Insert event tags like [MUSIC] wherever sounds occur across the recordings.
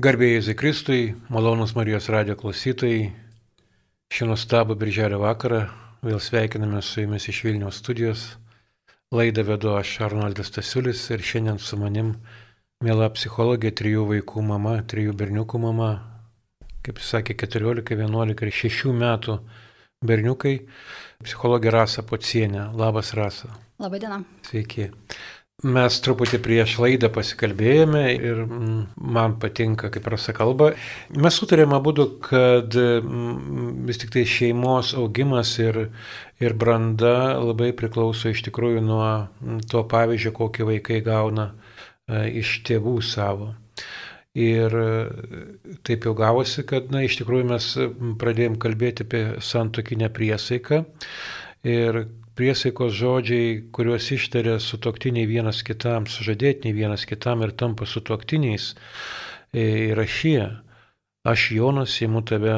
Garbėjai Zikristui, malonus Marijos radio klausytojai, šį nuostabų birželio vakarą vėl sveikiname su jumis iš Vilniaus studijos. Laidą vedu aš Arnoldas Tasiulis ir šiandien su manim mėla psichologė, trijų vaikų mama, trijų berniukų mama, kaip jis sakė, 14, 11 ir 6 metų berniukai, psichologė Rasa Pocienė. Labas Rasa. Labadiena. Sveiki. Mes truputį prieš laidą pasikalbėjome ir mm, man patinka, kaip rasa kalba. Mes sutarėme būdu, kad mm, vis tik tai šeimos augimas ir, ir branda labai priklauso iš tikrųjų nuo mm, to pavyzdžio, kokį vaikai gauna e, iš tėvų savo. Ir e, taip jau gavosi, kad, na, iš tikrųjų mes pradėjom kalbėti apie santokinę priesaiką. Ir priesaikos žodžiai, kuriuos ištaria sutoktiniai vienas kitam, sužadėtiniai vienas kitam ir tampa sutoktiniais, e, yra šie. Aš Jonas įimu tave,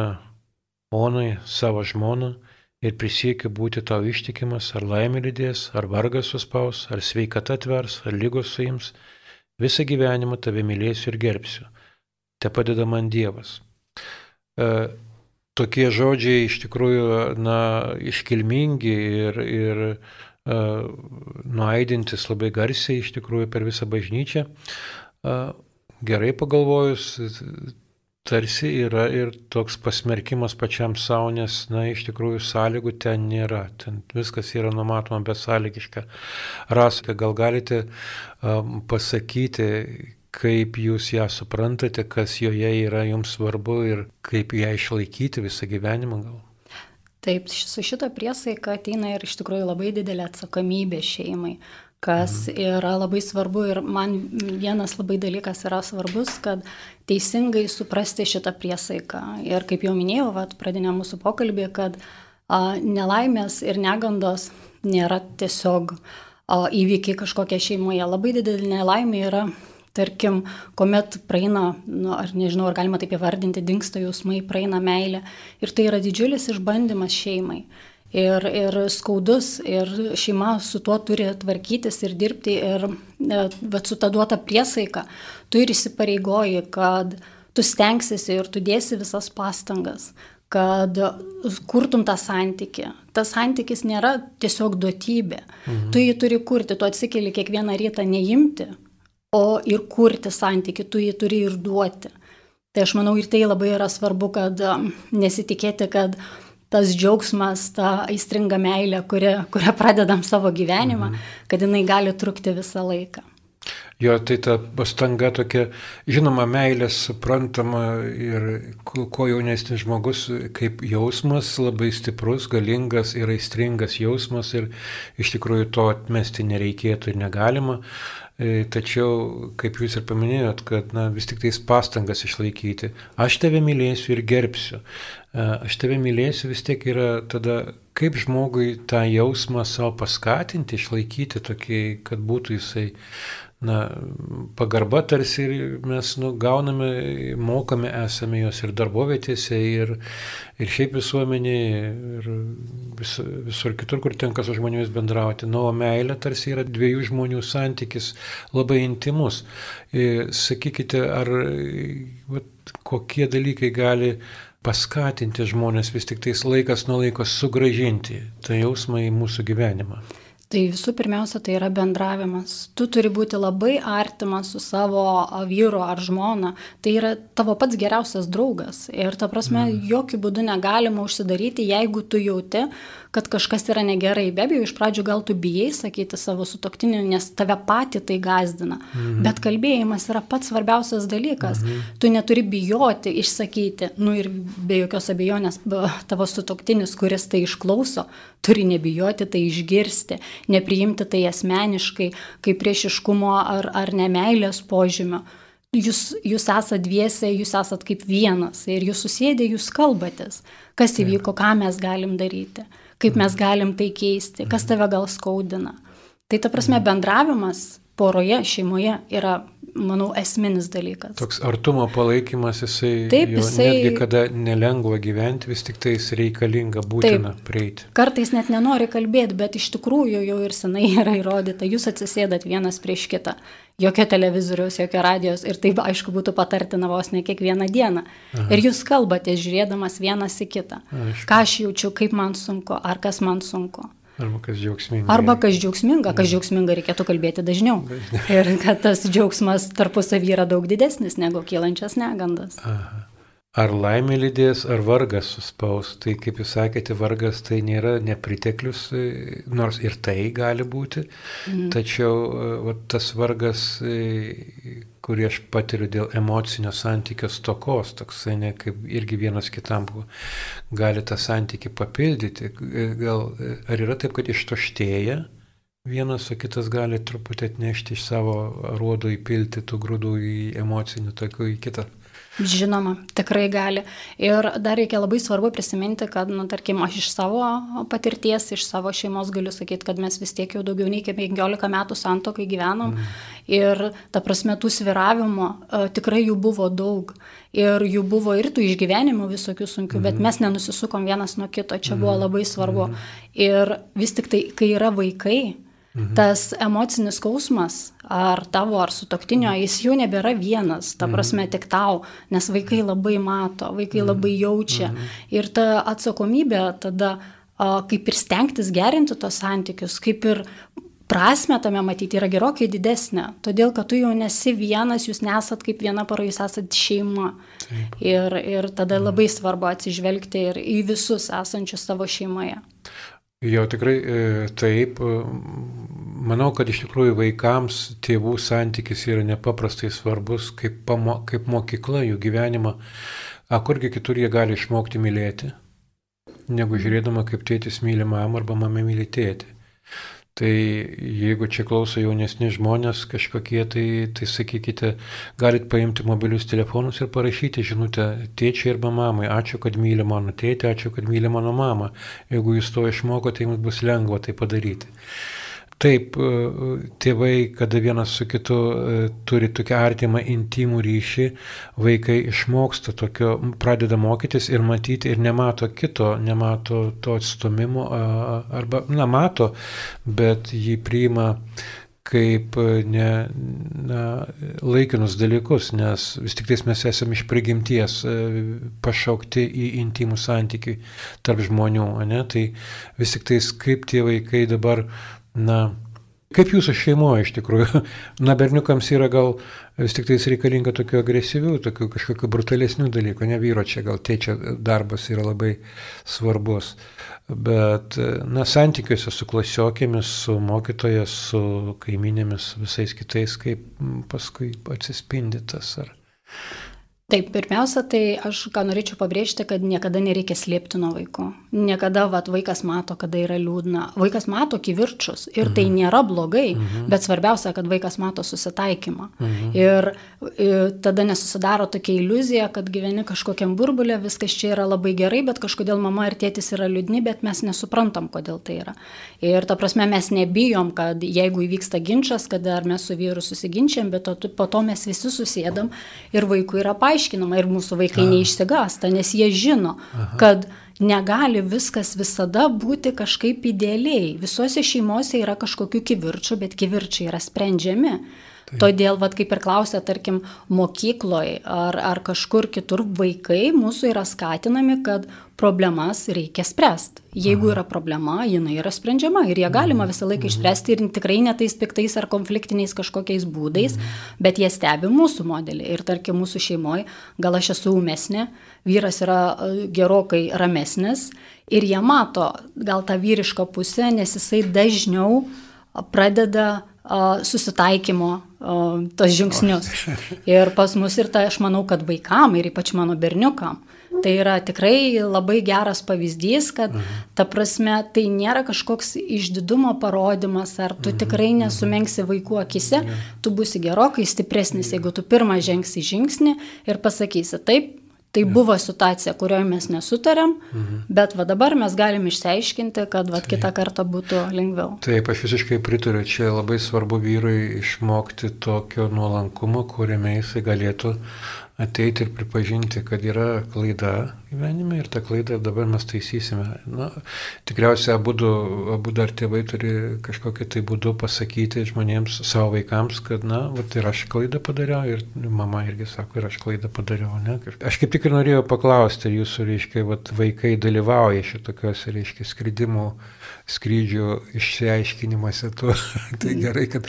Onai, savo žmoną ir prisiekiu būti tau ištikimas, ar laimė lydės, ar vargas suspaus, ar sveikata atvers, ar lygos suims. Visą gyvenimą tave mylėsiu ir gerbsiu. Te padeda man Dievas. Tokie žodžiai iš tikrųjų, na, iškilmingi ir, ir uh, nuaidintis labai garsiai iš tikrųjų per visą bažnyčią. Uh, gerai pagalvojus, tarsi yra ir toks pasmerkimas pačiam savo, nes, na, iš tikrųjų sąlygų ten nėra, ten viskas yra numatoma besąlygiška. Rasate, gal galite um, pasakyti, kaip jūs ją suprantate, kas joje yra jums svarbu ir kaip ją išlaikyti visą gyvenimą gal. Taip, su šito priesaika ateina ir iš tikrųjų labai didelė atsakomybė šeimai, kas mhm. yra labai svarbu ir man vienas labai dalykas yra svarbus, kad teisingai suprasti šitą priesaiką. Ir kaip jau minėjau, vat, pradinė mūsų pokalbė, kad a, nelaimės ir negandos nėra tiesiog a, įvykiai kažkokia šeimoje. Labai didelė nelaimė yra Tarkim, kuomet praeina, nu, ar nežinau, ar galima taip įvardinti, dinksta jausmai, praeina meilė. Ir tai yra didžiulis išbandymas šeimai. Ir, ir skaudus, ir šeima su tuo turi tvarkytis ir dirbti. Ir bet su ta duota priesaika, tu ir įsipareigoji, kad tu stengsiesi ir tu dėsi visas pastangas, kad kurtum tą santyki. Tas santykis nėra tiesiog duotybė. Mhm. Tu jį turi kurti, tu atsikeli kiekvieną rytą neimti, o ir kurti santyki, tu jį turi ir duoti. Tai aš manau ir tai labai yra svarbu, kad um, nesitikėti, kad tas džiaugsmas, ta aistringa meilė, kurią, kurią pradedam savo gyvenimą, mhm. kad jinai gali trukti visą laiką. Jo, tai ta pastanga tokia, žinoma, meilė suprantama ir kuo jaunesnis žmogus, kaip jausmas labai stiprus, galingas ir aistringas jausmas ir iš tikrųjų to atmesti nereikėtų ir negalima. E, tačiau, kaip jūs ir paminėjot, kad na, vis tik tais pastangas išlaikyti. Aš tave mylėsiu ir gerbsiu. E, aš tave mylėsiu vis tiek yra tada, kaip žmogui tą jausmą savo paskatinti, išlaikyti tokį, kad būtų jisai na, pagarba tarsi mes nu, gauname, mokame esame jos ir darbovietėse, ir, ir šiaip visuomenėje, ir vis, visur kitur, kur tenka su žmonėmis bendrauti. Nu, o meilė tarsi yra dviejų žmonių santykis labai intimus. Ir, sakykite, ar vat, kokie dalykai gali paskatinti žmonės vis tik tais laikas nuo laiko sugražinti tą jausmą į mūsų gyvenimą. Tai visų pirmiausia, tai yra bendravimas. Tu turi būti labai artimas su savo vyru ar žmona. Tai yra tavo pats geriausias draugas. Ir ta prasme, mm. jokių būdų negalima užsidaryti, jeigu tu jauti, kad kažkas yra negerai. Be abejo, iš pradžių gal tu bijai sakyti savo sutoktiniu, nes tave pati tai gazdina. Mhm. Bet kalbėjimas yra pats svarbiausias dalykas. Mhm. Tu neturi bijoti išsakyti. Nu ir be jokios abejonės tavo sutoktinis, kuris tai išklauso, turi nebijoti tai išgirsti, nepriimti tai asmeniškai, kaip priešiškumo ar, ar nemailės požymio. Jūs, jūs esate dviese, jūs esate kaip vienas ir jūs susėdė, jūs kalbatės, kas įvyko, ką mes galim daryti kaip mes galim tai keisti, kas tave gal skaudina. Tai ta prasme bendravimas poroje, šeimoje yra manau, esminis dalykas. Toks artumo palaikymas, jisai, Taip, jisai... netgi kada nelengva gyventi, vis tik tai reikalinga būtina Taip. prieiti. Kartais net nenori kalbėti, bet iš tikrųjų jau ir senai [LAUGHS] yra įrodyta, jūs atsisėdat vienas prieš kitą. Jokio televizoriaus, jokio radijos ir taip, aišku, būtų patartina vos ne kiekvieną dieną. Aha. Ir jūs kalbate, žiūrėdamas vienas į kitą. Aišku. Ką aš jaučiu, kaip man sunku, ar kas man sunku. Arba kas džiaugsminga. Arba kas džiaugsminga, kas džiaugsminga reikėtų kalbėti dažniau. Ir kad tas džiaugsmas tarpusavį yra daug didesnis negu kylančias negandas. Aha. Ar laimė lydės, ar vargas suspaus. Tai kaip jūs sakėte, vargas tai nėra nepriteklius, e, nors ir tai gali būti. Mm. Tačiau e, va, tas vargas, e, kurį aš patiriu dėl emocinio santykio stokos, toksai ne kaip irgi vienas kitam gali tą santykį papildyti. Gal, ar yra taip, kad ištoštėja? Vienas, o kitas gali truputį atnešti iš savo ruodo įpilti tų grūdų į emocinių tokių į kitą Žinoma, tikrai gali. Ir dar reikia labai svarbu prisiminti, kad, nu, tarkim, aš iš savo patirties, iš savo šeimos galiu sakyti, kad mes vis tiek jau daugiau nei 15 metų santokai gyvenom. Mm. Ir ta prasme, tų sviravimo uh, tikrai jų buvo daug. Ir jų buvo ir tų išgyvenimų visokių sunkių, mm. bet mes nenusisukom vienas nuo kito. Čia mm. buvo labai svarbu. Mm. Ir vis tik tai, kai yra vaikai, Mhm. Tas emocinis skausmas, ar tavo, ar sutoktinio, jis jau nebėra vienas, ta mhm. prasme tik tau, nes vaikai labai mato, vaikai mhm. labai jaučia. Mhm. Ir ta atsakomybė tada, kaip ir stengtis gerinti tos santykius, kaip ir prasme tame matyti yra gerokai didesnė, todėl kad tu jau nesi vienas, jūs nesat kaip viena para, jūs esat šeima. Taip. Ir, ir tada labai svarbu atsižvelgti ir į visus esančius savo šeimoje. Jo, tikrai e, taip. E, manau, kad iš tikrųjų vaikams tėvų santykis yra nepaprastai svarbus kaip, pamo, kaip mokykla jų gyvenimą. A kurgi kitur jie gali išmokti mylėti, negu žiūrėdama, kaip tėtis myli mamą arba mama myli tėtį. Tai jeigu čia klauso jaunesni žmonės kažkokie, tai, tai sakykite, galit paimti mobilius telefonus ir parašyti žinutę tėčiai arba mamai, ačiū, kad myli mano tėtį, ačiū, kad myli mano mamą. Jeigu jūs to išmokote, tai jums bus lengva tai padaryti. Taip, e, tėvai, kada vienas su kitu e, turi tokią artimą, intimų ryšį, vaikai išmoksta tokio, pradeda mokytis ir matyti ir nemato kito, nemato to atstumimo, arba, na, mato, bet jį priima kaip ne, na, laikinus dalykus, nes vis tik tais mes esame iš prigimties e, pašaukti į intimų santykių tarp žmonių, ne? tai vis tik tais kaip tie vaikai dabar Na, kaip jūsų šeimoje iš tikrųjų? [LAUGHS] Na, berniukams yra gal vis tik tais reikalinga tokių agresyvių, tokių kažkokių brutalesnių dalykų, ne vyro čia, gal tėčio darbas yra labai svarbus. Bet, na, santykiuose su klasiokėmis, su mokytojas, su kaiminėmis, visais kitais, kaip paskui atsispindi tas ar Taip, pirmiausia, tai aš ką norėčiau pabrėžti, kad niekada nereikia slėpti nuo vaiko. Niekada vat, vaikas mato, kada yra liūdna. Vaikas mato kivirčius ir tai mhm. tai nėra blogai, mhm. bet svarbiausia, kad vaikas mato susitaikymą. Mhm. Ir, ir tada nesusidaro tokia iliuzija, kad gyveni kažkokiam burbulė, viskas čia yra labai gerai, bet kažkodėl mama ir tėtis yra liūdni, bet mes nesuprantam, kodėl tai yra. Ir ta prasme mes nebijom, kad jeigu įvyksta ginčas, kad ar mes su vyru susiginčiam, bet to, po to mes visi susėdam ir vaikui yra paaiškinama aiškinama ir mūsų vaikai Aha. neišsigasta, nes jie žino, Aha. kad negali viskas visada būti kažkaip idealiai. Visose šeimose yra kažkokių kivirčių, bet kivirčiai yra sprendžiami. Tai. Todėl, vad kaip ir klausė, tarkim, mokykloje ar, ar kažkur kitur vaikai mūsų yra skatinami, kad problemas reikia spręsti. Jeigu Aha. yra problema, jinai yra sprendžiama ir ją galima visą laiką mhm. išspręsti ir tikrai ne tais piktais ar konfliktiniais kažkokiais būdais, mhm. bet jie stebi mūsų modelį. Ir tarkim, mūsų šeimoje gal aš esu umesnė, vyras yra e, gerokai ramesnis ir jie mato gal tą vyrišką pusę, nes jisai dažniau pradeda susitaikymo tos žingsnius. Ir pas mus ir tai aš manau, kad vaikam ir ypač mano berniukam. Tai yra tikrai labai geras pavyzdys, kad mhm. ta prasme tai nėra kažkoks išdidumo parodimas, ar tu mhm. tikrai mhm. nesumenksi vaikų akise, tu būsi gerokai stipresnis, jeigu tu pirmą žengsi žingsnį ir pasakysi, taip, Tai buvo situacija, kurioje mes nesutarėm, mhm. bet va dabar mes galim išsiaiškinti, kad va kitą kartą būtų lengviau. Taip, aš visiškai pritariu, čia labai svarbu vyrui išmokti tokio nuolankumo, kuriame jisai galėtų ateiti ir pripažinti, kad yra klaida gyvenime ir tą klaidą dabar mes taisysime. Na, tikriausiai abu, abu dar tėvai turi kažkokiu tai būdu pasakyti žmonėms, savo vaikams, kad, na, vat, ir aš klaidą padariau ir mama irgi sako, ir aš klaidą padariau. Ne? Aš kaip tik ir norėjau paklausti, jūsų, reiškia, vat, vaikai dalyvauja šitokiuose, reiškia, skridimų skrydžių išsiaiškinimuose. Tu, [LAUGHS] tai gerai, kad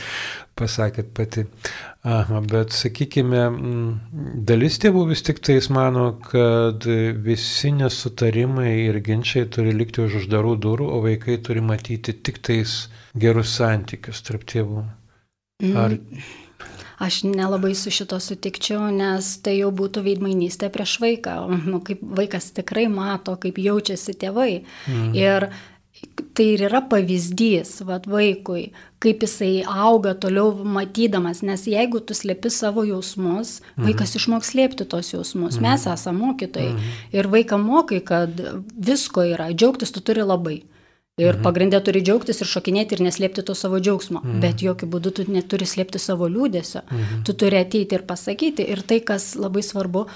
pasakėt pati. Aha, bet sakykime, dalis tėvų vis tik tais mano, kad visi nesutarimai ir ginčiai turi likti už uždarų durų, o vaikai turi matyti tik tais gerus santykius tarp tėvų. Ar... Aš nelabai su šito sutikčiau, nes tai jau būtų veidmainystė prieš vaiką. Nu, kaip vaikas tikrai mato, kaip jaučiasi tėvai. Mm. Ir tai ir yra pavyzdys vat, vaikui, kaip jisai auga toliau matydamas, nes jeigu tu slėpi savo jausmus, mhm. vaikas išmoks slėpti tos jausmus. Mhm. Mes esame mokytojai mhm. ir vaiką mokai, kad visko yra, džiaugtis tu turi labai. Ir mhm. pagrindė turi džiaugtis ir šokinėti ir neslėpti to savo džiaugsmo. Mhm. Bet jokių būdų tu neturi slėpti savo liūdėsio. Mhm. Tu turi ateiti ir pasakyti. Ir tai, kas labai svarbu,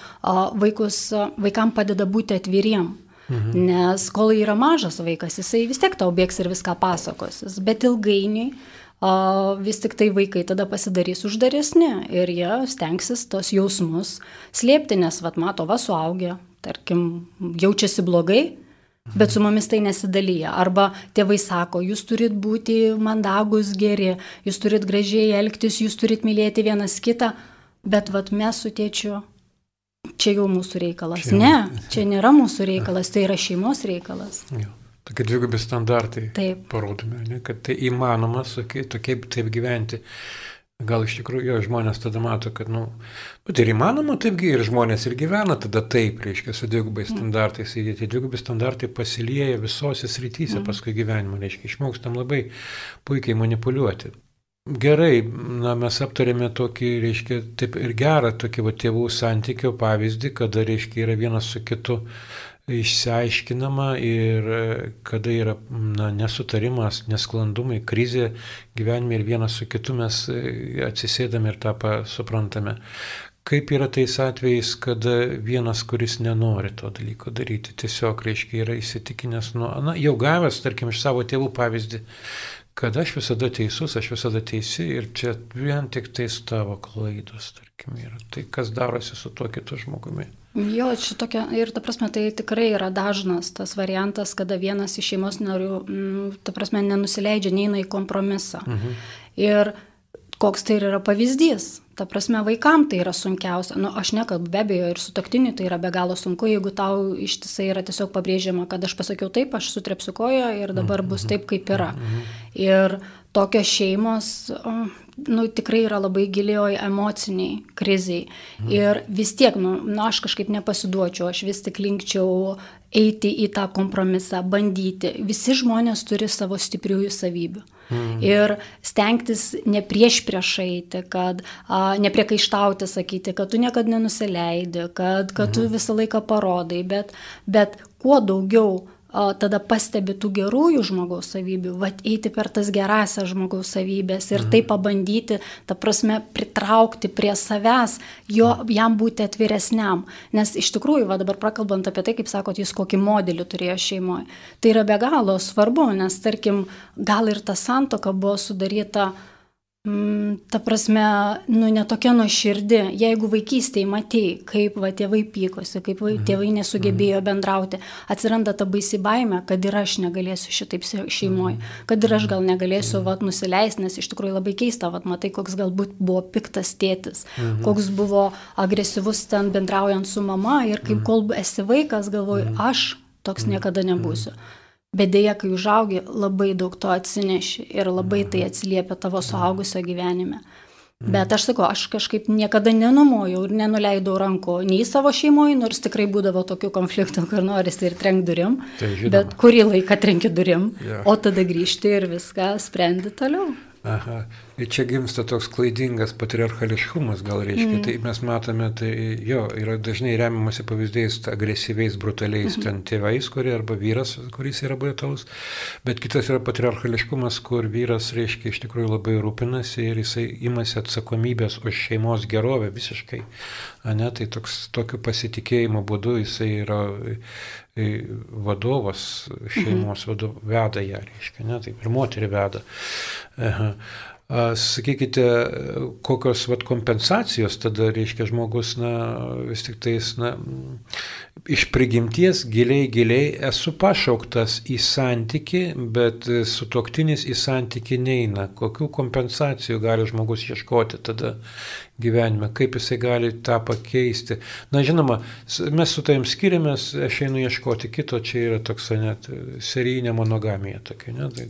vaikus, vaikam padeda būti atviriem. Mhm. Nes kol yra mažas vaikas, jisai vis tiek tau bėgs ir viską pasakos. Bet ilgainiui o, vis tik tai vaikai tada pasidarys uždaresni ir jie stengsis tos jausmus slėpti, nes vat mato va suaugę, tarkim, jaučiasi blogai. Bet su mumis tai nesidalyja. Arba tėvai sako, jūs turit būti mandagus, geri, jūs turit gražiai elgtis, jūs turit mylėti vienas kitą. Bet vat mes su tėčiu čia jau mūsų reikalas. Čia, ne, čia nėra mūsų reikalas, tai yra šeimos reikalas. Jo. Tokie dvigubi standartai taip. parodome, ne, kad tai įmanoma tokiai, tokiai taip gyventi. Gal iš tikrųjų jo, žmonės tada mato, kad, na, nu, bet ir įmanoma taipgi ir žmonės ir gyvena tada taip, reiškia, su dvigubai mm. standartais. Ir tie dvigubai standartai pasilieja visose srityse mm. paskui gyvenimo, reiškia, išmokstam labai puikiai manipuliuoti. Gerai, na, mes aptarėme tokį, reiškia, taip ir gerą tokį va, tėvų santykio pavyzdį, kada, reiškia, yra vienas su kitu išsiaiškinama ir kada yra na, nesutarimas, nesklandumai, krizė gyvenime ir vienas su kitu mes atsisėdame ir tą suprantame. Kaip yra tais atvejais, kada vienas, kuris nenori to dalyko daryti, tiesiog, reiškia, yra įsitikinęs, nu, na, jau gavęs, tarkim, iš savo tėvų pavyzdį, kad aš visada teisus, aš visada teisi ir čia vien tik tais tavo klaidos, tarkim, yra. Tai kas darosi su tuo kitu žmogumi. Jo, šitokia, ir ta prasme, tai tikrai yra dažnas tas variantas, kada vienas iš šeimos narių, mm, ta prasme, nenusileidžia, neina į kompromisą. Mhm. Ir koks tai yra pavyzdys? Ta prasme, vaikam tai yra sunkiausia. Nu, aš nekalbu, be abejo, ir su taktiniu tai yra be galo sunku, jeigu tau ištisai yra tiesiog pabrėžiama, kad aš pasakiau taip, aš sutrepsiu koją ir dabar bus taip, kaip yra. Ir tokios šeimos, nu, tikrai yra labai gilioj emociniai kriziai. Ir vis tiek, nu, nu, aš kažkaip nepasiduočiau, aš vis tik linkčiau eiti į tą kompromisą, bandyti. Visi žmonės turi savo stipriųjų savybių. Mm. Ir stengtis ne prieš prieš eiti, kad a, nepriekaištauti, sakyti, kad tu niekada nenusileidi, kad, kad mm. tu mhm. visą laiką parodai, bet, bet kuo daugiau o tada pastebi tų gerųjų žmogaus savybių, va eiti per tas gerasias žmogaus savybės ir mhm. tai pabandyti, ta prasme, pritraukti prie savęs, jo, jam būti atviresniam. Nes iš tikrųjų, va dabar prakalbant apie tai, kaip sakot, jis kokį modelį turėjo šeimoje, tai yra be galo svarbu, nes tarkim, gal ir ta santoka buvo sudaryta Mm, ta prasme, nu, netokia nuoširdį, jeigu vaikystėje matėjai, kaip va, tėvai pykosi, kaip va, mhm. tėvai nesugebėjo mhm. bendrauti, atsiranda ta baisi baime, kad ir aš negalėsiu šitaip šeimoje, mhm. kad ir aš gal negalėsiu va, nusileisti, nes iš tikrųjų labai keista, va, matai, koks galbūt buvo piktas tėtis, koks buvo agresyvus ten bendraujant su mama ir kaip kol esi vaikas, galvoju, aš toks niekada nebūsiu. Bet dėja, kai užaugi, labai daug to atsineši ir labai tai atsiliepia tavo suaugusio gyvenime. Bet aš sakau, aš kažkaip niekada nenumojau ir nenuleidau ranko nei savo šeimoje, nors tikrai būdavo tokių konfliktų, kur norisi ir trenk durim, tai žinoma. bet kurį laiką trenki durim, ja. o tada grįžti ir viską sprendi toliau. Aha. Čia gimsta toks klaidingas patriarchališkumas, gal reiškia. Mm. Tai mes matome, tai jo, yra dažnai remiamasi pavyzdžiais agresyviais, brutaliais mm -hmm. ten tėvais, kurie arba vyras, kuris yra brutalus, bet kitas yra patriarchališkumas, kur vyras, reiškia, iš tikrųjų labai rūpinasi ir jisai imasi atsakomybės už šeimos gerovę visiškai. Ne, tai toks, tokiu pasitikėjimo būdu jisai yra vadovas šeimos mhm. vadov, veda ją, reiškia, ne, taip ir moterį veda. Aha. Sakykite, kokios vat, kompensacijos tada reiškia žmogus, na, vis tik tais, na, iš prigimties giliai, giliai esu pašauktas į santyki, bet su toktinis į santyki neina. Kokių kompensacijų gali žmogus ieškoti tada gyvenime, kaip jisai gali tą pakeisti. Na, žinoma, mes su tavim skiriamės, aš einu ieškoti kito, čia yra toks net serijinė monogamija tokia, ne, tai,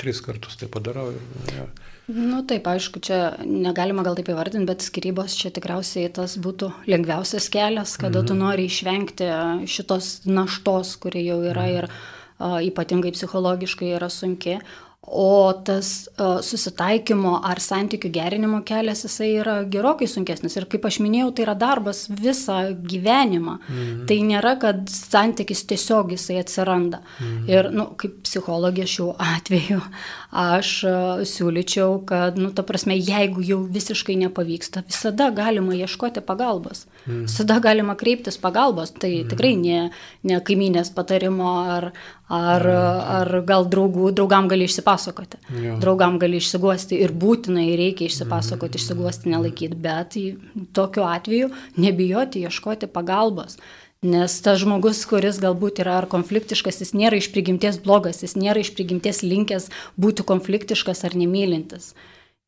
tris kartus tai padarau. Ir, ja. Nu taip, aišku, čia negalima gal taip įvardinti, bet skirybos čia tikriausiai tas būtų lengviausias kelias, kada mhm. tu nori išvengti šitos naštos, kuri jau yra mhm. ir a, ypatingai psichologiškai yra sunki. O tas uh, susitaikymo ar santykių gerinimo kelias, jisai yra gerokai sunkesnis. Ir kaip aš minėjau, tai yra darbas visą gyvenimą. Mhm. Tai nėra, kad santykis tiesiog jisai atsiranda. Mhm. Ir, nu, kaip psichologė šiuo atveju, aš uh, siūlyčiau, kad, nu, ta prasme, jeigu jau visiškai nepavyksta, visada galima ieškoti pagalbos. Mhm. Visada galima kreiptis pagalbos. Tai mhm. tikrai ne, ne kaiminės patarimo ar, ar, ar gal draugų, draugam gali išsipasakoti. Jo. Draugam gali išsiguosti ir būtinai reikia išsipasakoti, išsiguosti, nelaikyti, bet tokiu atveju nebijoti ieškoti pagalbos. Nes tas žmogus, kuris galbūt yra ar konfliktiškas, jis nėra iš prigimties blogas, jis nėra iš prigimties linkęs būti konfliktiškas ar nemylintis.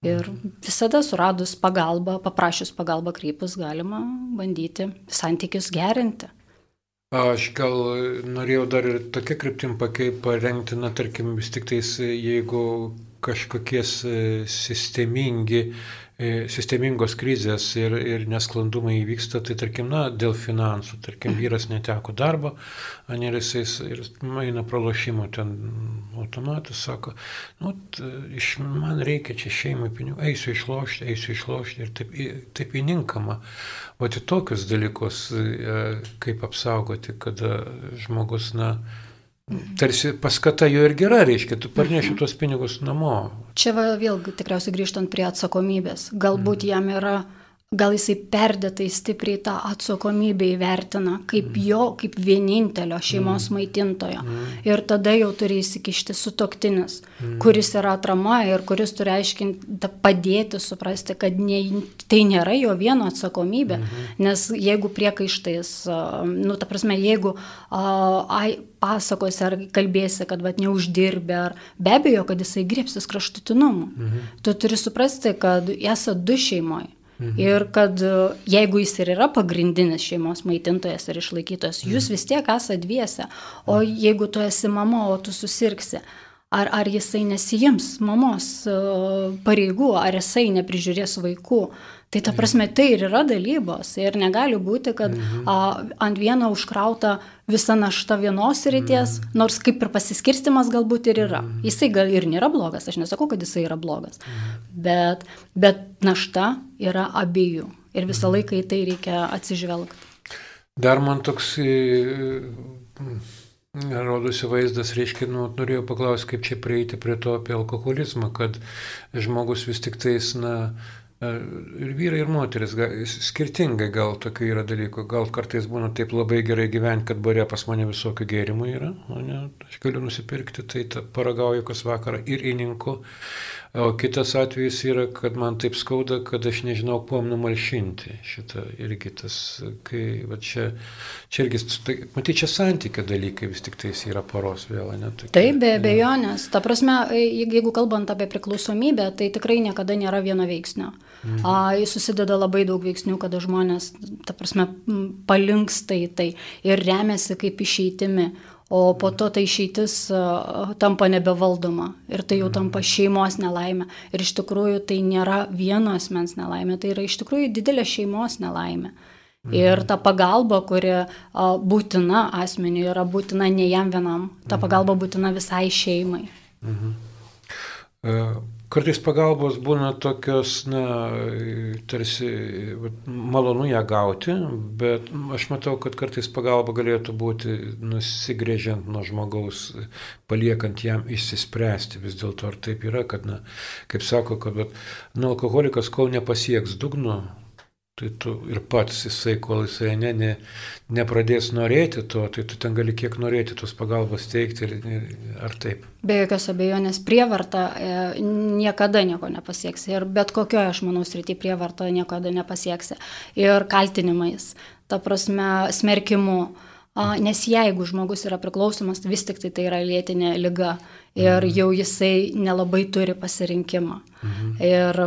Ir visada suradus pagalbą, paprašius pagalbą kreipus, galima bandyti santykius gerinti. Aš gal norėjau dar ir tokia kryptim parengti, na, tarkim, vis tik tais, jeigu kažkokie sistemingi sistemingos krizės ir, ir nesklandumai įvyksta, tai tarkim, na, dėl finansų, tarkim, mhm. vyras neteko darbo, ir jisai ir eina pralošimo ten automatas, sako, nu, t, iš, man reikia čia šeimai pinigų, eisiu išlošti, eisiu išlošti ir taip, taip įninkama. O į tokius dalykus, e, kaip apsaugoti, kada žmogus, na, Tarsi paskata jo ir gera, reiškia, tu parneši mhm. tuos pinigus namo. Čia va, vėl tikriausiai grįžtant prie atsakomybės. Galbūt mm. jam yra gal jisai perdėtai stipriai tą atsakomybę įvertina kaip mm. jo, kaip vienintelio šeimos mm. maitintojo. Mm. Ir tada jau turi įsikišti sutoktinis, mm. kuris yra atrama ir kuris turi aiškinti, padėti suprasti, kad ne, tai nėra jo vieno atsakomybė. Mm. Nes jeigu priekaištais, nu, ta prasme, jeigu a, pasakos ar kalbėsi, kad vat, neuždirbi, ar be abejo, kad jisai grėpsis kraštutinumų. Mhm. Tu turi suprasti, kad esate du šeimoje. Mhm. Ir kad e, jeigu jis ir yra pagrindinis šeimos maitintojas ir išlaikytojas, mhm. jūs vis tiek esate dviese. O mhm. jeigu tu esi mama, o tu susirksi, ar, ar jisai nesijims mamos e, pareigų, ar jisai neprižiūrės vaikų, Tai ta prasme, tai ir yra dalybos. Ir negali būti, kad mhm. a, ant vieno užkrauta visa našta vienos ryties, mhm. nors kaip ir pasiskirstimas galbūt ir yra. Mhm. Jisai gal ir nėra blogas, aš nesakau, kad jisai yra blogas. Mhm. Bet, bet našta yra abiejų. Ir visą mhm. laiką į tai reikia atsižvelgti. Dar man toks rodosi vaizdas, reiškia, nu, norėjau paklausti, kaip čia prieiti prie to apie alkoholizmą, kad žmogus vis tik tais, na, Ir vyrai, ir moteris, skirtingai gal tokių yra dalykų. Gal kartais būna taip labai gerai gyventi, kad bare pas mane visokių gėrimų yra, o ne, aš galiu nusipirkti, tai paragauju kas vakarą ir įninku. O kitas atvejis yra, kad man taip skauda, kad aš nežinau, kuom numalšinti šitą irgi tas, kai, va čia, čia irgi, tai, matai, čia santykio dalykai vis tik tais yra poros vėl, ne? Tokie, Taip, be abejonės. Ta prasme, jeigu kalbant apie priklausomybę, tai tikrai niekada nėra vieno veiksnio. Mhm. A, susideda labai daug veiksnių, kada žmonės, ta prasme, palinksta į tai ir remiasi kaip išeitimi o po to ta išeitis tampa nebevaldoma ir tai jau tampa šeimos nelaimė. Ir iš tikrųjų tai nėra vieno asmens nelaimė, tai yra iš tikrųjų didelė šeimos nelaimė. Ir ta pagalba, kuri būtina asmeniui, yra būtina ne jam vienam, ta pagalba būtina visai šeimai. Mhm. Uh Kartais pagalbos būna tokios, na, tarsi malonu ją gauti, bet aš matau, kad kartais pagalba galėtų būti nusigrėžiant nuo žmogaus, paliekant jam išsispręsti. Vis dėlto ar taip yra, kad, na, kaip sako, kad, bet, nu, alkoholikas kol nepasieks dugno, Tai tu ir pats jisai, kol jisai ne, ne, nepradės norėti to, tai tu ten gali kiek norėti tos pagalbos teikti ir, ir, ar taip. Be jokios abejonės prievarta e, niekada nieko nepasieksi ir bet kokioje, aš manau, srity prievarta niekada nepasieksi. Ir kaltinimais, ta prasme, smerkimu. Nes jeigu žmogus yra priklausomas, vis tik tai tai yra lėtinė lyga ir mhm. jau jisai nelabai turi pasirinkimą. Mhm. Ir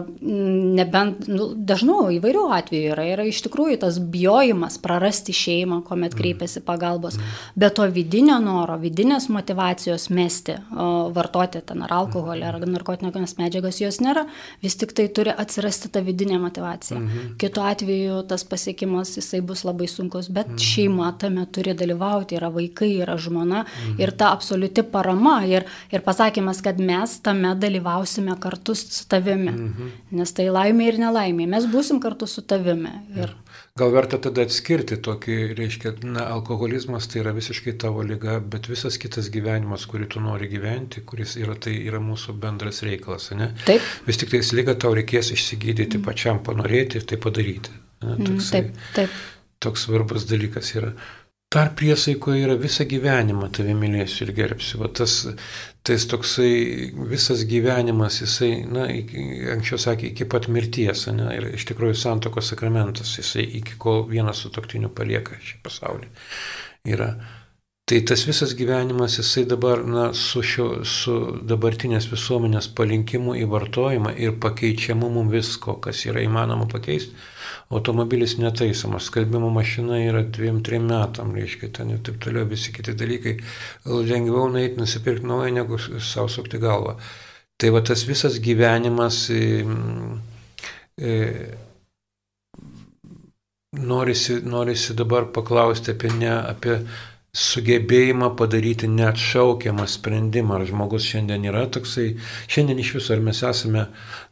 nebent, nu, dažnu įvairių atvejų yra, yra iš tikrųjų tas bijojimas prarasti šeimą, kuomet mhm. kreipiasi pagalbos, mhm. bet to vidinio noro, vidinės motivacijos mesti, o, vartoti ten ar alkoholį, ar narkotinės medžiagas jos nėra, vis tik tai turi atsirasti ta vidinė motivacija. Mhm. Kitu atveju tas pasiekimas jisai bus labai sunkus, bet mhm. šeima tame turi dalyvauti, yra vaikai, yra žmona mhm. ir ta absoliuti parama. Ir, ir ir pasakymas, kad mes tame dalyvausime kartu su tavimi. Mhm. Nes tai laimė ir nelaimė. Mes būsim kartu su tavimi. Ir... Gal verta tada atskirti tokį, reiškia, na, alkoholizmas tai yra visiškai tavo lyga, bet visas kitas gyvenimas, kurį tu nori gyventi, kuris yra, tai yra mūsų bendras reikalas, ne? Taip. Vis tik tais lyga tau reikės išsigydyti mm. pačiam, panorėti ir tai padaryti. Ne? Mhm, Toksai, mm, taip, taip. Toks svarbus dalykas yra. Dar priesaikoje yra visą gyvenimą tave mylėsiu ir gerbsiu. Va tas, tas toksai visas gyvenimas, jisai, na, iki, anksčiau sakė, iki pat mirties, ne, ir iš tikrųjų santokos sakramentas, jisai iki kol vienas su toktiniu palieka šį pasaulį. Yra. Tai tas visas gyvenimas, jisai dabar, na, su, šio, su dabartinės visuomenės palinkimu į vartojimą ir pakeičiamumu visko, kas yra įmanoma pakeisti automobilis netaisomas, skalbimo mašina yra dviem, trim metam, reiškia, ten ir taip toliau, visi kiti dalykai, lengviau nueiti nusipirkti naują, negu savo sukti galvą. Tai va tas visas gyvenimas e, e, norisi, norisi dabar paklausti apie ne apie sugebėjimą padaryti neatšaukiamą sprendimą. Ar žmogus šiandien yra toksai, šiandien iš viso, ar mes esame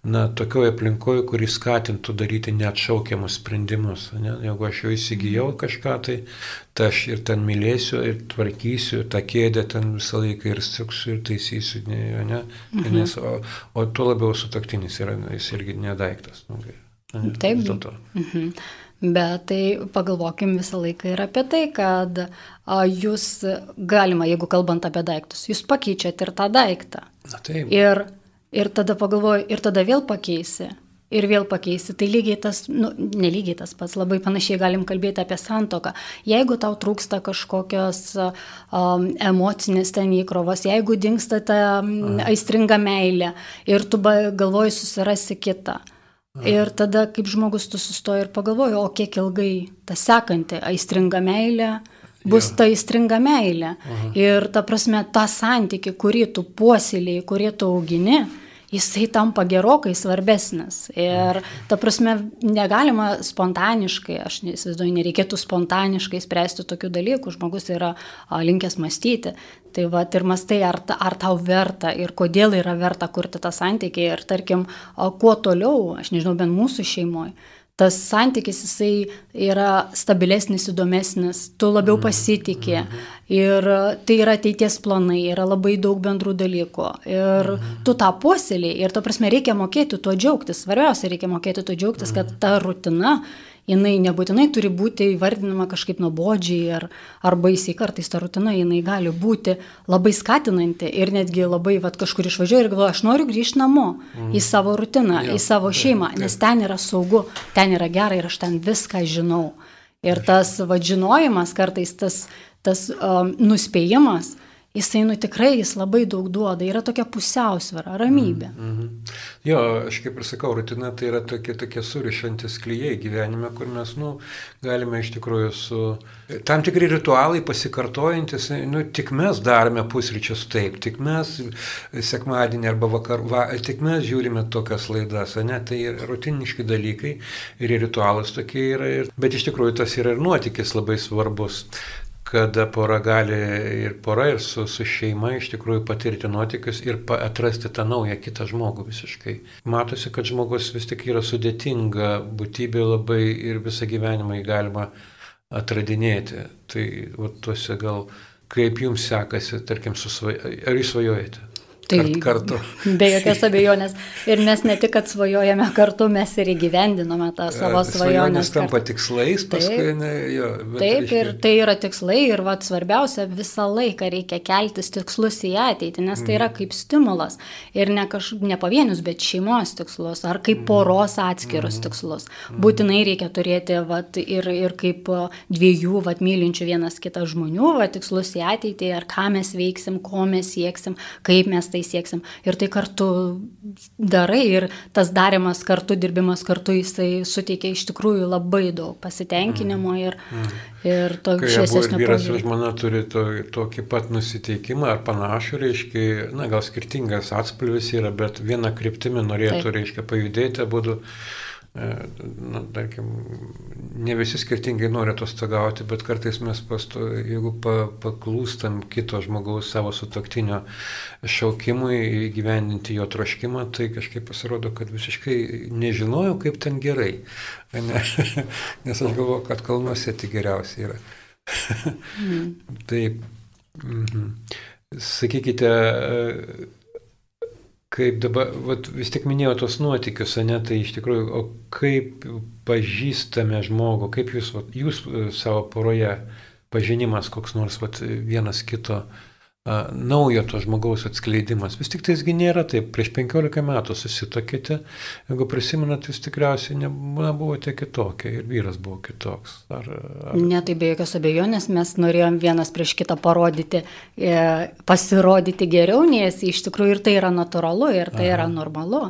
na, tokioje aplinkoje, kuris skatintų daryti neatšaukiamus sprendimus. Ne? Jeigu aš jau įsigijau kažką, tai, tai aš ir ten mylėsiu, ir tvarkysiu, tą kėdę ten visą laiką ir suksiu, ir taisysiu. Ne, ne? Mhm. Nes, o, o tuo labiau sutaktinis yra, jis irgi nedaiktas. Nu, ne, Taip. Mhm. Bet tai pagalvokim visą laiką ir apie tai, kad a, jūs galima, jeigu kalbant apie daiktus, jūs pakeičiat ir tą daiktą. Na taip. Ir, ir tada pagalvoju, ir tada vėl pakeisi. Ir vėl pakeisi. Tai lygiai tas, nu, nelygiai tas pats, labai panašiai galim kalbėti apie santoką. Jeigu tau trūksta kažkokios um, emocinės ten įkrovos, jeigu dinksta ta um, aistringa meilė ir tu galvoji susirasi kitą. Uh, Ir tada, kaip žmogus, tu sustoji ir pagalvoji, o kiek ilgai ta sekanti aistringa meilė bus ja. ta aistringa meilė. Aha. Ir ta prasme, tą santyki, kurį tu puoselėjai, kurį tu augini, jisai tampa gerokai svarbesnis. Ir ta prasme, negalima spontaniškai, aš neįsivaizduoju, nereikėtų spontaniškai spręsti tokių dalykų, žmogus yra a, linkęs mąstyti. Tai va, ir mastai, ar, ar tau verta ir kodėl yra verta kurti tą santykį ir tarkim, a, kuo toliau, aš nežinau, bent mūsų šeimoje tas santykis jisai yra stabilesnis, įdomesnis, tu labiau mhm. pasitikė mhm. ir tai yra ateities planai, yra labai daug bendrų dalykų ir mhm. tu tą puoselį ir to prasme reikia mokėti tuo džiaugtis, svarbiausia reikia mokėti tuo džiaugtis, kad ta rutina jinai nebūtinai turi būti įvardinama kažkaip nuobodžiai ar, ar baisiai, kartais ta rutina jinai gali būti labai skatinanti ir netgi labai vat, kažkur išvažiuoju ir galvoju, aš noriu grįžti namo mm. į savo rutiną, ja, į savo šeimą, ja, nes ten yra saugu, ten yra gerai ir aš ten viską žinau. Ir tas vadžinojimas, kartais tas, tas um, nuspėjimas, jisai, nu tikrai, jis labai daug duoda, yra tokia pusiausvėra, ramybė. Mm -hmm. Jo, aš kaip ir sakau, rutina tai yra tokie, tokie surišantis klyjei gyvenime, kur mes, nu, galime iš tikrųjų su tam tikri ritualai pasikartojantis, nu, tik mes darome pusryčius taip, tik mes sekmadienį arba vakar, va, tik mes žiūrime tokias laidas, ne, tai rutiniški dalykai ir ritualas tokie yra, bet iš tikrųjų tas yra ir nuotykis labai svarbus kada pora gali ir pora, ir su, su šeima iš tikrųjų patirti nuotikius ir atrasti tą naują kitą žmogų visiškai. Matosi, kad žmogus vis tik yra sudėtinga būtybė labai ir visą gyvenimą jį galima atradinėti. Tai va, tuose gal kaip jums sekasi, tarkim, susvaj... ar jūs svajojate? Tai kartu. Be jokios abejonės. Ir mes ne tik, kad svajojame kartu, mes ir įgyvendinome tą savo svajonę. Svajonės tampa tikslais, paskui taip, ne, jo. Taip, reiškia... ir tai yra tikslai ir vat, svarbiausia, visą laiką reikia keltis tikslus į ateitį, nes tai yra mhm. kaip stimulas. Ir ne, kaž, ne pavienius, bet šeimos tikslus, ar kaip mhm. poros atskirus mm. tikslus. Būtinai reikia turėti vat, ir, ir kaip dviejų vat, mylinčių vienas kitą žmonių vat, tikslus į ateitį, ar ką mes veiksim, ko mes sieksim, kaip mes tai tai sieksim. Ir tai kartu darai ir tas darimas kartu, dirbimas kartu, jisai suteikia iš tikrųjų labai daug pasitenkinimo mm. ir, mm. ir to šviesesnio. Vyras ir žmona turi to, tokį pat nusiteikimą ar panašų, reiškia, na gal skirtingas atspalvis yra, bet vieną kryptimį norėtų, Taip. reiškia, pajudėti, būtų E, na, tarkim, ne visi skirtingai nori atostogauti, bet kartais mes, pasto, jeigu pa, paklūstam kito žmogaus savo sutoktinio šaukimui įgyvendinti jo troškimą, tai kažkaip pasirodo, kad visiškai nežinojau, kaip ten gerai. Ne? [LAUGHS] Nes aš galvoju, kad kalnuose tik geriausia yra. [LAUGHS] mm. Taip. Mhm. Sakykite, kaip dabar, vat, vis tik minėjau tos nuotikius, ne, tai iš tikrųjų, o kaip pažįstame žmogų, kaip jūs, vat, jūs e, savo poroje pažinimas koks nors vat, vienas kito naujo to žmogaus atskleidimas. Vis tik taisgi nėra taip. Prieš 15 metų susitokėte, jeigu prisimenat, jūs tikriausiai nebuvote kitokie ir vyras buvo kitoks. Ar, ar... Ne, tai be jokios abejonės mes norėjom vienas prieš kitą parodyti, e, pasirodyti geriau, nes iš tikrųjų ir tai yra natūralu, ir tai Aha. yra normalu.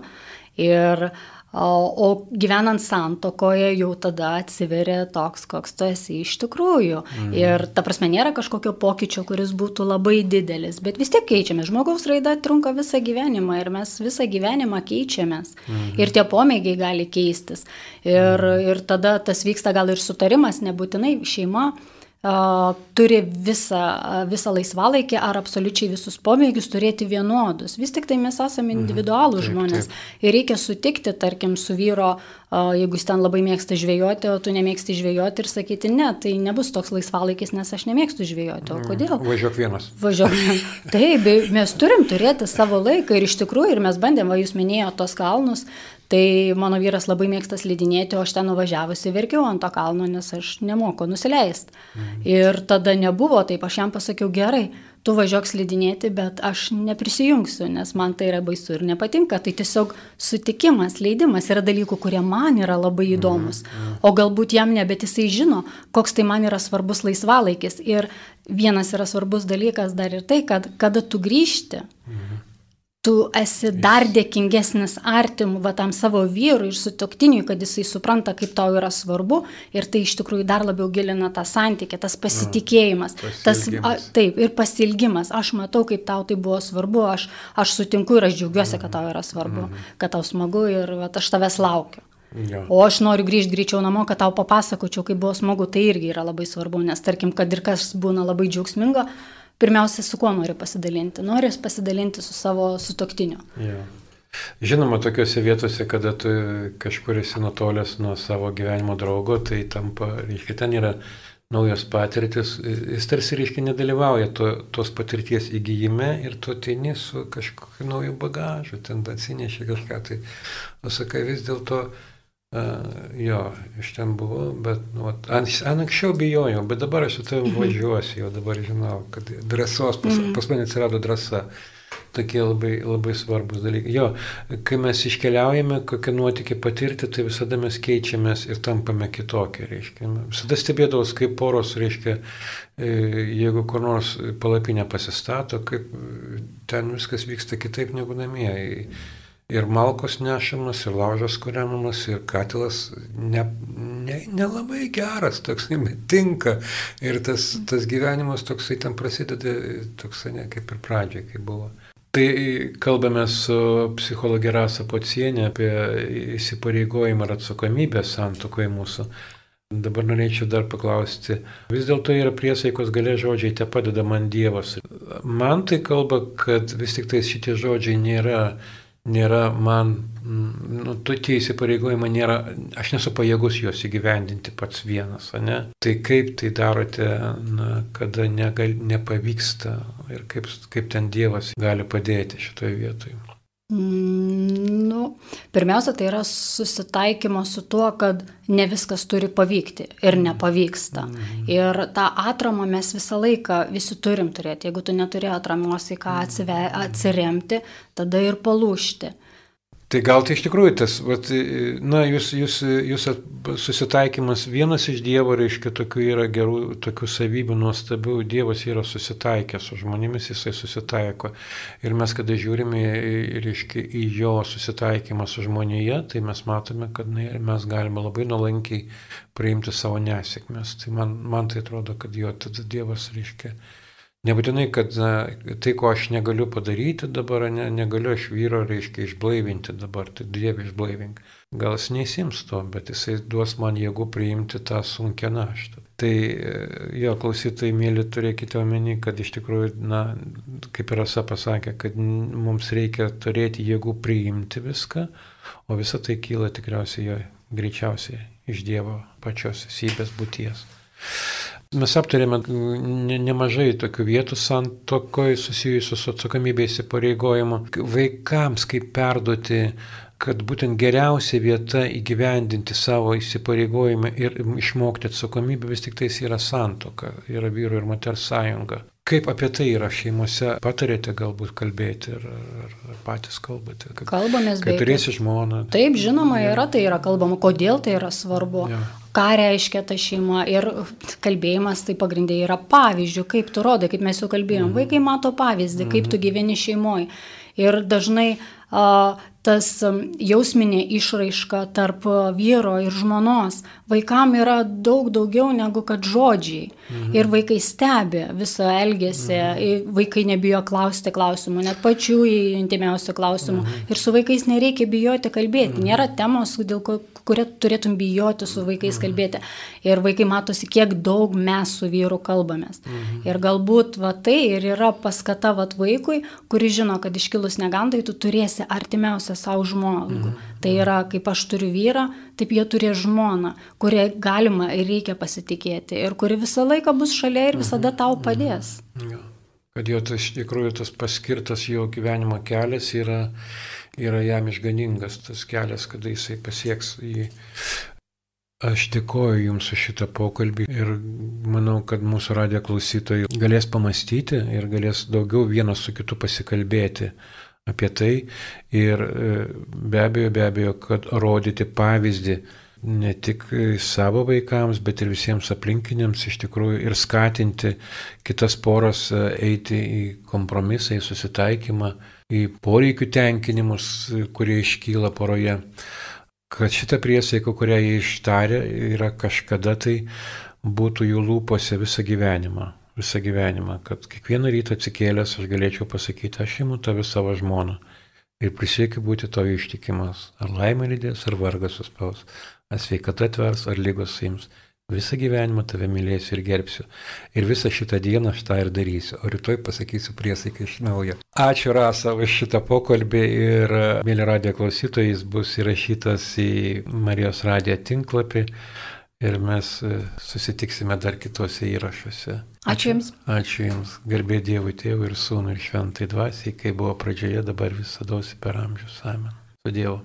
Ir uh, O gyvenant santokoje jau tada atsiveria toks, koks tu esi iš tikrųjų. Mm. Ir ta prasme nėra kažkokio pokyčio, kuris būtų labai didelis, bet vis tiek keičiame. Žmogaus raida trunka visą gyvenimą ir mes visą gyvenimą keičiamės. Mm. Ir tie pomėgiai gali keistis. Ir, mm. ir tada tas vyksta gal ir sutarimas, nebūtinai šeima turi visą, visą laisvalaikį ar absoliučiai visus pomėgius turėti vienodus. Vis tik tai mes esame mhm. individualūs mhm, žmonės. Taip. Ir reikia sutikti, tarkim, su vyro, jeigu jis ten labai mėgsta žvejoti, o tu nemėgsti žvejoti ir sakyti, ne, tai nebus toks laisvalaikis, nes aš nemėgstu žvejoti. O mhm. kodėl? Važiuok vienas. Važiuok vienas. [LAUGHS] Taip, mes turim turėti savo laiką ir iš tikrųjų, ir mes bandėm, va jūs minėjote tos kalnus, Tai mano vyras labai mėgsta slidinėti, o aš ten nuvažiavusi verkiau ant to kalno, nes aš nemoku nusileisti. Mhm. Ir tada nebuvo taip, aš jam pasakiau gerai, tu važiuok slidinėti, bet aš neprisijungsiu, nes man tai yra baisu ir nepatinka. Tai tiesiog sutikimas, leidimas yra dalykų, kurie man yra labai mhm. įdomus. Mhm. O galbūt jam ne, bet jisai žino, koks tai man yra svarbus laisvalaikis. Ir vienas yra svarbus dalykas dar ir tai, kad kada tu grįžti, mhm tu esi dar dėkingesnis artimų, va tam savo vyrui ir sutoktiniui, kad jisai supranta, kaip tau yra svarbu ir tai iš tikrųjų dar labiau gilina tą santykį, tas pasitikėjimas, A, tas, a, taip, ir pasilgimas. Aš matau, kaip tau tai buvo svarbu, aš, aš sutinku ir aš džiaugiuosi, kad tau yra svarbu, mm. kad tau smagu ir va, aš tavęs laukiu. Ja. O aš noriu grįžti greičiau namo, kad tau papasakočiau, kaip buvo smagu, tai irgi yra labai svarbu, nes tarkim, kad ir kas būna labai džiaugsminga, pirmiausia, su kuo nori pasidalinti. Nori pasidalinti su savo sutoktiniu. Ja. Žinoma, tokiuose vietose, kada tu kažkur esi nutolęs nuo savo gyvenimo draugo, tai tampa, reiškia, ten yra naujos patirtis, jis tarsi, reiškia, nedalyvauja to, tos patirties įgyjime ir tu ateini su kažkokiu nauju bagažu, ten atsinešė kažką. Tai, o sakai, vis dėlto, Uh, jo, iš ten buvau, bet nu, an, anksčiau bijojau, bet dabar aš su tavim mhm. važiuosiu, jau dabar žinau, kad drąsos, pas, mhm. pas mane atsirado drąsa. Tokie labai, labai svarbus dalykai. Jo, kai mes iškeliaujame, kokią nuotykį patirti, tai visada mes keičiamės ir tampame kitokie, reiškia. Visada stebėdavau, kaip poros, reiškia, e, jeigu kur nors palapinę pasistato, kaip ten viskas vyksta kitaip negu namie ir malkos nešamas, ir laužas kuriamas, ir katilas nelabai ne, ne geras, toksai tinka. Ir tas, tas gyvenimas toksai ten prasideda, toksai ne kaip ir pradžioje, kai buvo. Tai kalbame su psichologė Rasa Pocienė apie įsipareigojimą ir atsakomybę santokoje mūsų. Dabar norėčiau dar paklausti, vis dėlto yra priesaikos galia žodžiai, te padeda man Dievas. Man tai kalba, kad vis tik tai šitie žodžiai nėra, nėra man, nu, tu tie įsipareigojimai nėra, aš nesu pajėgus juos įgyvendinti pats vienas, ne? Tai kaip tai darote, na, kada negal, nepavyksta ir kaip, kaip ten Dievas gali padėti šitoje vietoje? Mm, nu, pirmiausia, tai yra susitaikymo su tuo, kad ne viskas turi pavykti ir nepavyksta. Mm. Ir tą atramą mes visą laiką visi turim turėti. Jeigu tu neturi atramos į ką atsiremti, tada ir palūšti. Tai gal tai iš tikrųjų tas, vat, na, jūs, jūs, jūs susitaikymas vienas iš Dievo, reiškia, tokių yra gerų, tokių savybių nuostabių, Dievas yra susitaikęs su žmonėmis, jisai susitaiko. Ir mes, kada žiūrime, reiškia, į jo susitaikymą su žmonėje, tai mes matome, kad na, mes galime labai nuolankiai priimti savo nesėkmės. Tai man, man tai atrodo, kad jo tada Dievas, reiškia, Nebūtinai, kad na, tai, ko aš negaliu padaryti dabar, ne, negaliu aš vyro, reiškia, išblaivinti dabar, tai Dieve išblaivink. Gal jis neįsims to, bet jisai duos man jėgų priimti tą sunkę naštą. Tai jo klausytojai, mėly, turėkite omeny, kad iš tikrųjų, na, kaip ir Asa pasakė, kad mums reikia turėti jėgų priimti viską, o visa tai kyla tikriausiai jo greičiausiai iš Dievo pačios esybės būties. Mes aptarėme ne, nemažai tokių vietų santokoje susijusių su atsakomybė įsipareigojimu. Vaikams kaip perduoti kad būtent geriausia vieta įgyvendinti savo įsipareigojimą ir išmokti atsakomybę vis tik tais yra santoka, yra vyru ir moters sąjunga. Kaip apie tai yra šeimose, patarėte galbūt kalbėti ar, ar, ar patys kalbate? Kad, Kalbamės. Kai turėsi žmoną. Tai... Taip, žinoma, yra, tai yra kalbama, kodėl tai yra svarbu. Ja ką reiškia ta šeima ir kalbėjimas tai pagrindė yra pavyzdžių, kaip tu rodai, kaip mes jau kalbėjom. Mhm. Vaikai mato pavyzdį, kaip tu mhm. gyveni šeimoje. Ir dažnai a, tas jausminė išraiška tarp vyro ir žmonos vaikam yra daug daugiau negu kad žodžiai. Mhm. Ir vaikai stebi visą elgesį, mhm. vaikai nebijo klausti klausimų, net pačių intimiausių klausimų. Mhm. Ir su vaikais nereikia bijoti kalbėti. Mhm. Nėra temos, dėl ko, kurią turėtum bijoti su vaikais mhm. kalbėti. Ir vaikai matosi, kiek daug mes su vyru kalbamės. Mhm. Ir galbūt va, tai ir yra paskata va, vaikui, kuris žino, kad iškilus negandai tu turėsi artimiausią savo žmogų. Mhm. Tai yra, kaip aš turiu vyrą, taip jie turi žmoną, kurie galima ir reikia pasitikėti ir kuri visą laiką bus šalia ir visada tau mhm. padės. Mhm. Kad jo tas, iš tikrųjų tas paskirtas jo gyvenimo kelias yra, yra jam išganingas, tas kelias, kada jisai pasieks jį. Aš dėkoju Jums už šitą pokalbį ir manau, kad mūsų radio klausytojai galės pamastyti ir galės daugiau vienas su kitu pasikalbėti apie tai ir e, be abejo, be abejo, kad rodyti pavyzdį ne tik savo vaikams, bet ir visiems aplinkiniams iš tikrųjų ir skatinti kitas poras e, eiti į kompromisą, į susitaikymą, į poreikių tenkinimus, kurie iškyla poroje. Kad šita priesaika, kurią jie ištarė, yra kažkada tai būtų jų lūpose visą gyvenimą visą gyvenimą, kad kiekvieną rytą atsikėlęs aš galėčiau pasakyti, aš imu tave savo žmoną ir prisiekiu būti to ištikimas. Ar laimė lydės, ar vargas suspaus, ar sveikata atvers, ar lygos saims. Visą gyvenimą tave mylėsiu ir gerbsiu. Ir visą šitą dieną aš tą ir darysiu. O rytoj pasakysiu priesaiką iš naujo. Ačiū Rasa už šitą pokalbį ir, mėly radijo klausytojai, jis bus įrašytas į Marijos radijo tinklapį ir mes e, susitiksime dar kitose įrašuose. Ačiū Jums. Ačiū Jums. Garbė Dievui Tėvui ir Sūnui ir Šventai Dvasiai, kai buvo pradžioje, dabar visada per amžius. Amen. Su Dievu.